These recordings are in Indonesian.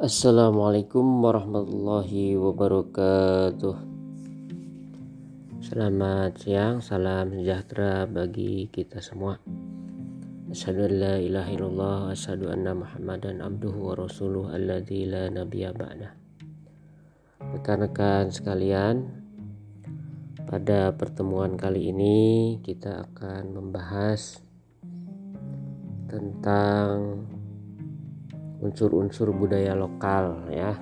Assalamualaikum warahmatullahi wabarakatuh. Selamat siang, salam sejahtera bagi kita semua. Asyhadu an la ilaha illallah, asyhadu anna Muhammadan abduhu wa rasuluh alladzi la nabiyya ba'da. Rekan-rekan sekalian, pada pertemuan kali ini kita akan membahas tentang unsur-unsur budaya lokal ya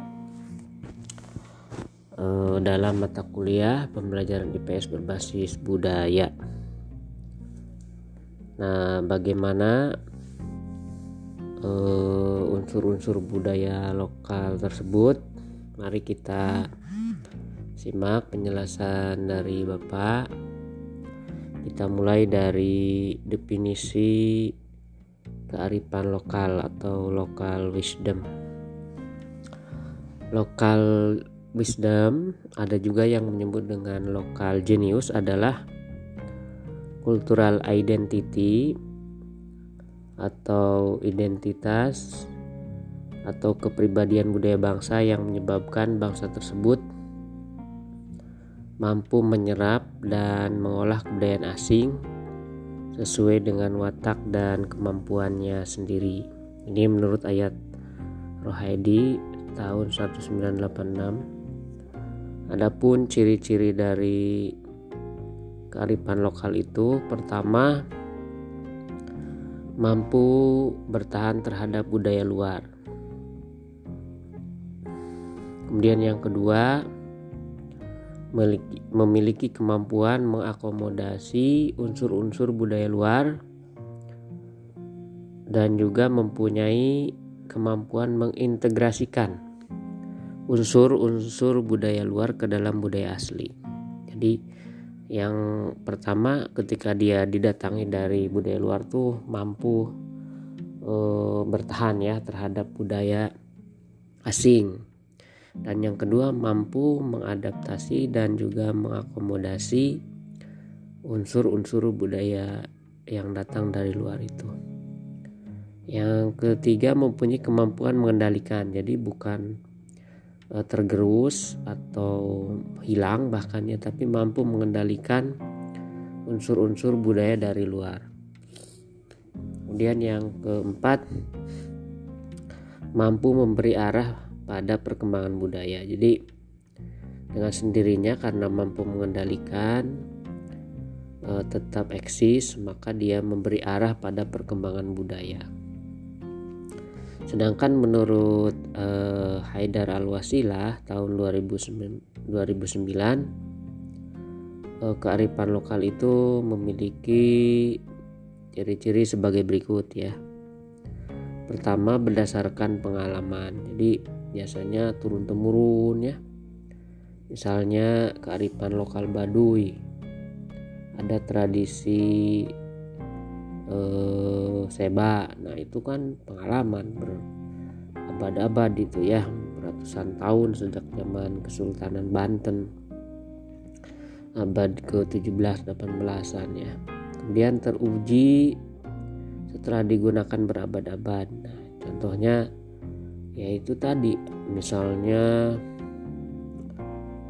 e, dalam mata kuliah pembelajaran IPS berbasis budaya. Nah, bagaimana eh, unsur-unsur budaya lokal tersebut? Mari kita simak penjelasan dari Bapak. Kita mulai dari definisi kearifan lokal atau local wisdom. Local wisdom ada juga yang menyebut dengan local genius adalah cultural identity atau identitas atau kepribadian budaya bangsa yang menyebabkan bangsa tersebut mampu menyerap dan mengolah kebudayaan asing sesuai dengan watak dan kemampuannya sendiri. Ini menurut ayat Rohaidi tahun 1986. Adapun ciri-ciri dari kearifan lokal itu pertama mampu bertahan terhadap budaya luar. Kemudian yang kedua memiliki, kemampuan mengakomodasi unsur-unsur budaya luar dan juga mempunyai kemampuan mengintegrasikan unsur-unsur budaya luar ke dalam budaya asli. Jadi yang pertama ketika dia didatangi dari budaya luar tuh mampu e, bertahan ya terhadap budaya asing dan yang kedua mampu mengadaptasi dan juga mengakomodasi unsur-unsur budaya yang datang dari luar itu. Yang ketiga mempunyai kemampuan mengendalikan, jadi bukan uh, tergerus atau hilang bahkan ya, tapi mampu mengendalikan unsur-unsur budaya dari luar. Kemudian yang keempat mampu memberi arah pada perkembangan budaya. Jadi dengan sendirinya karena mampu mengendalikan e, tetap eksis, maka dia memberi arah pada perkembangan budaya. Sedangkan menurut e, Haidar Al-Wasilah tahun 2009, 2009 e, kearifan lokal itu memiliki ciri-ciri sebagai berikut ya. Pertama berdasarkan pengalaman. Jadi biasanya turun temurun ya. Misalnya kearifan lokal Baduy. Ada tradisi eh, seba. Nah itu kan pengalaman berabad-abad itu ya. Ratusan tahun sejak zaman Kesultanan Banten. Abad ke-17 18-an ya. Kemudian teruji setelah digunakan berabad-abad. Nah contohnya yaitu tadi. Misalnya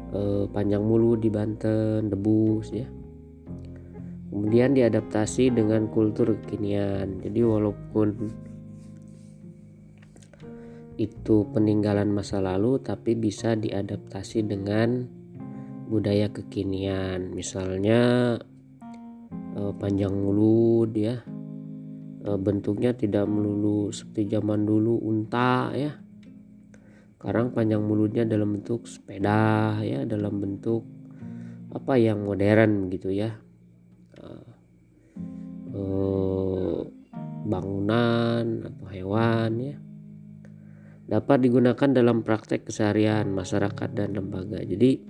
eh, panjang mulu di Banten debus ya. Kemudian diadaptasi dengan kultur kekinian. Jadi walaupun itu peninggalan masa lalu tapi bisa diadaptasi dengan budaya kekinian. Misalnya eh, panjang mulut ya bentuknya tidak melulu seperti zaman dulu unta ya. Sekarang panjang mulutnya dalam bentuk sepeda ya dalam bentuk apa yang modern gitu ya. E, e, bangunan atau hewan ya. Dapat digunakan dalam praktek keseharian masyarakat dan lembaga. Jadi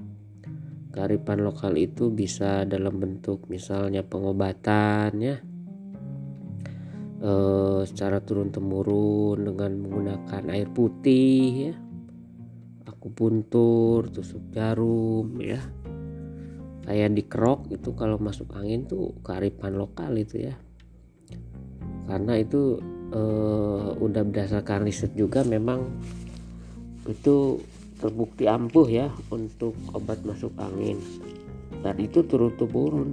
kearifan lokal itu bisa dalam bentuk misalnya pengobatan ya uh, secara turun temurun dengan menggunakan air putih ya. Aku puntur tusuk jarum ya. Kayak dikerok itu kalau masuk angin tuh kearifan lokal itu ya. Karena itu uh, udah berdasarkan riset juga memang itu terbukti ampuh ya untuk obat masuk angin. Dan itu turun temurun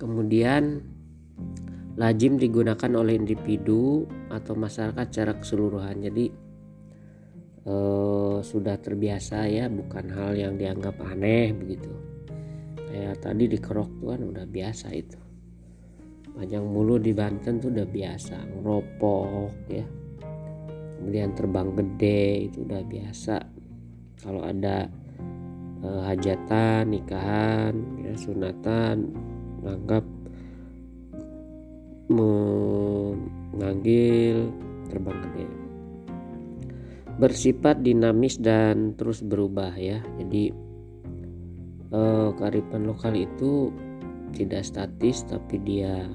kemudian lazim digunakan oleh individu atau masyarakat secara keseluruhan. Jadi eh, sudah terbiasa ya bukan hal yang dianggap aneh begitu. Kayak tadi di kerok tuh kan udah biasa itu. Panjang mulut di Banten tuh udah biasa ngeropok ya. Kemudian terbang gede itu udah biasa. Kalau ada eh, hajatan nikahan ya sunatan menganggap mengambil terbang gede. Bersifat dinamis dan terus berubah ya. Jadi eh, kearifan lokal itu tidak statis tapi dia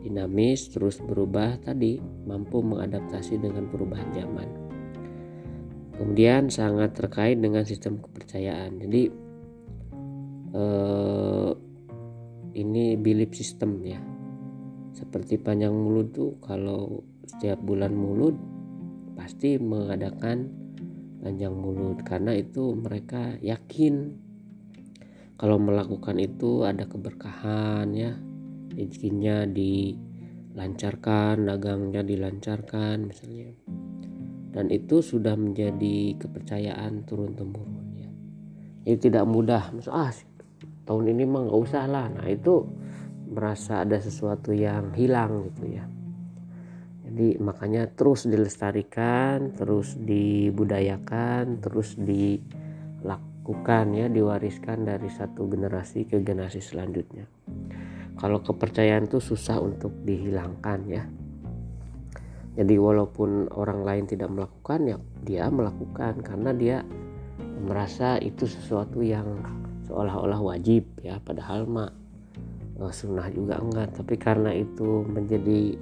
dinamis terus berubah tadi mampu mengadaptasi dengan perubahan zaman. Kemudian sangat terkait dengan sistem kepercayaan. Jadi eh, ini belief system ya. Seperti panjang mulut tuh kalau setiap bulan mulut pasti mengadakan panjang mulut. Karena itu mereka yakin kalau melakukan itu ada keberkahan ya. Rezekinya dilancarkan dagangnya dilancarkan misalnya. Dan itu sudah menjadi kepercayaan turun temurun ya. Ini tidak mudah Maksud, ah tahun ini mah nggak usah lah. Nah itu merasa ada sesuatu yang hilang gitu ya. Jadi makanya terus dilestarikan terus dibudayakan terus dilakukan ya diwariskan dari satu generasi ke generasi selanjutnya. Kalau kepercayaan itu susah untuk dihilangkan ya. Jadi walaupun orang lain tidak melakukan ya dia melakukan karena dia merasa itu sesuatu yang seolah-olah wajib ya. Padahal mah oh, sunnah juga enggak. Tapi karena itu menjadi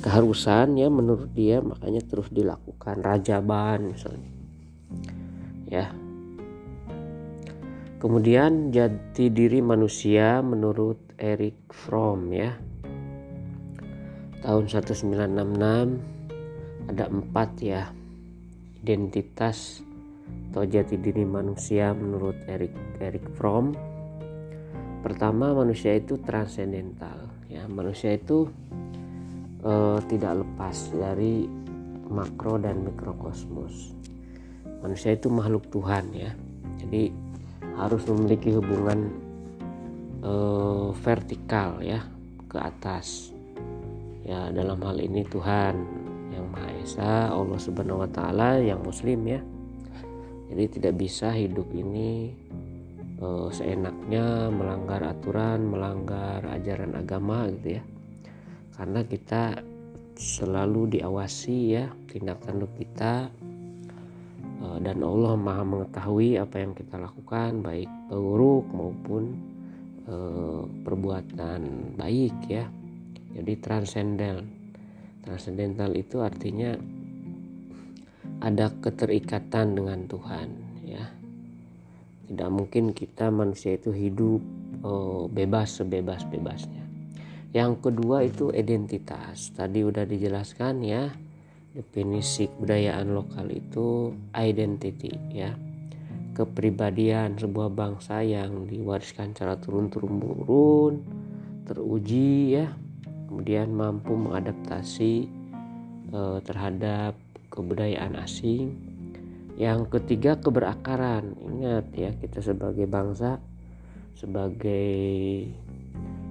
keharusan ya menurut dia makanya terus dilakukan. Rajaban misalnya. Ya. Kemudian jati diri manusia menurut Eric Fromm ya. Tahun 1966 ada empat ya identitas atau jati diri manusia menurut Eric Eric Fromm. Pertama manusia itu transendental ya. Manusia itu eh, tidak lepas dari makro dan mikrokosmos. Manusia itu makhluk Tuhan ya. Jadi harus memiliki hubungan uh, vertikal ya ke atas ya dalam hal ini Tuhan yang Maha Esa Allah Subhanahu Wa Taala yang Muslim ya jadi tidak bisa hidup ini uh, seenaknya melanggar aturan melanggar ajaran agama gitu ya. Karena kita selalu diawasi ya tindak tanduk kita Eh, dan Allah Maha mengetahui apa yang kita lakukan baik buruk maupun e, perbuatan baik ya. Jadi transendal. Transcendental itu artinya ada keterikatan dengan Tuhan ya. Tidak mungkin kita manusia itu hidup e, bebas sebebas bebasnya. Yang kedua itu identitas. Tadi udah dijelaskan ya. Definisi kebudayaan lokal itu identity ya. Kepribadian sebuah bangsa yang diwariskan secara turun turun teruji ya. Kemudian mampu mengadaptasi eh, terhadap kebudayaan asing. Yang ketiga keberakaran. Ingat ya kita sebagai bangsa sebagai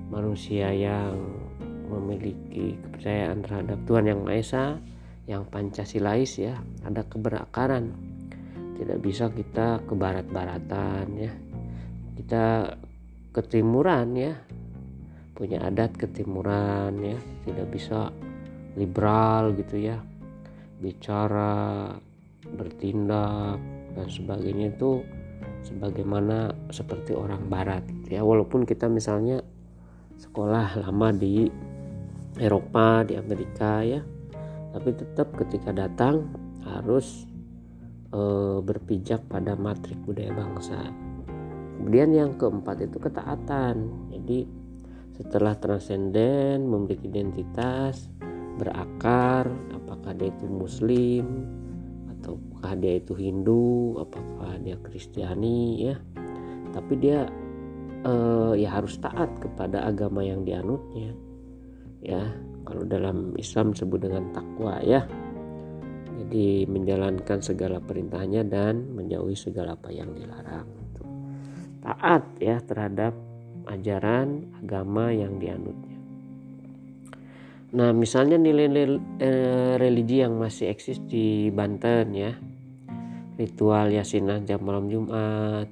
manusia yang memiliki kepercayaan terhadap Tuhan yang Maha Esa yang Pancasilais ya ada keberakaran. Tidak bisa kita ke barat-baratan ya. Kita ketimuran ya. Punya adat ketimuran ya. Tidak bisa liberal gitu ya bicara bertindak dan sebagainya itu sebagaimana seperti orang barat gitu ya. Walaupun kita misalnya sekolah lama di Eropa di Amerika ya. Tapi tetap ketika datang harus e, berpijak pada matrik budaya bangsa. Kemudian yang keempat itu ketaatan. Jadi setelah transenden memiliki identitas berakar apakah dia itu muslim ataukah dia itu Hindu apakah dia Kristiani ya. Tapi dia eh, ya harus taat kepada agama yang dianutnya ya. Kalau dalam Islam disebut dengan takwa ya. Jadi menjalankan segala perintahnya dan menjauhi segala apa yang dilarang. Taat ya terhadap ajaran agama yang dianutnya nah misalnya nilai eh, religi yang masih eksis di Banten ya. Ritual yasinah jam malam Jumat.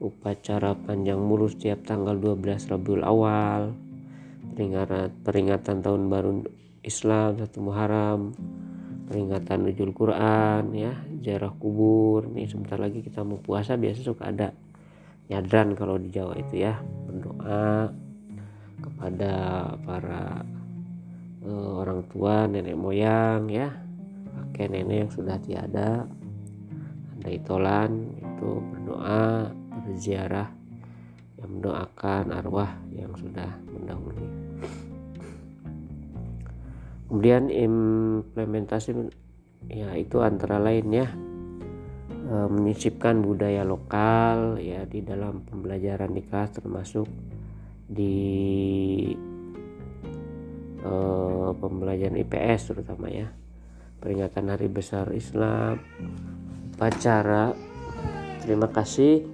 Upacara panjang mulus setiap tanggal 12 Rabiul Awal. Peringatan peringatan tahun baru Islam satu Muharram. Peringatan Nuzul Quran ya jarah kubur. Nih sebentar lagi kita mau puasa biasa suka ada nyadran kalau di Jawa itu ya berdoa kepada para tua nenek moyang ya. Kakek nenek yang sudah tiada. Ada itolan itu berdoa berziarah yang mendoakan arwah yang sudah mendahului. Kemudian implementasi ya itu antara lain ya. E, menyisipkan budaya lokal ya di dalam pembelajaran kelas termasuk di e, pembelajaran IPS terutama ya. Peringatan hari besar Islam pacara terima kasih.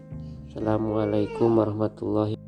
Assalamualaikum warahmatullahi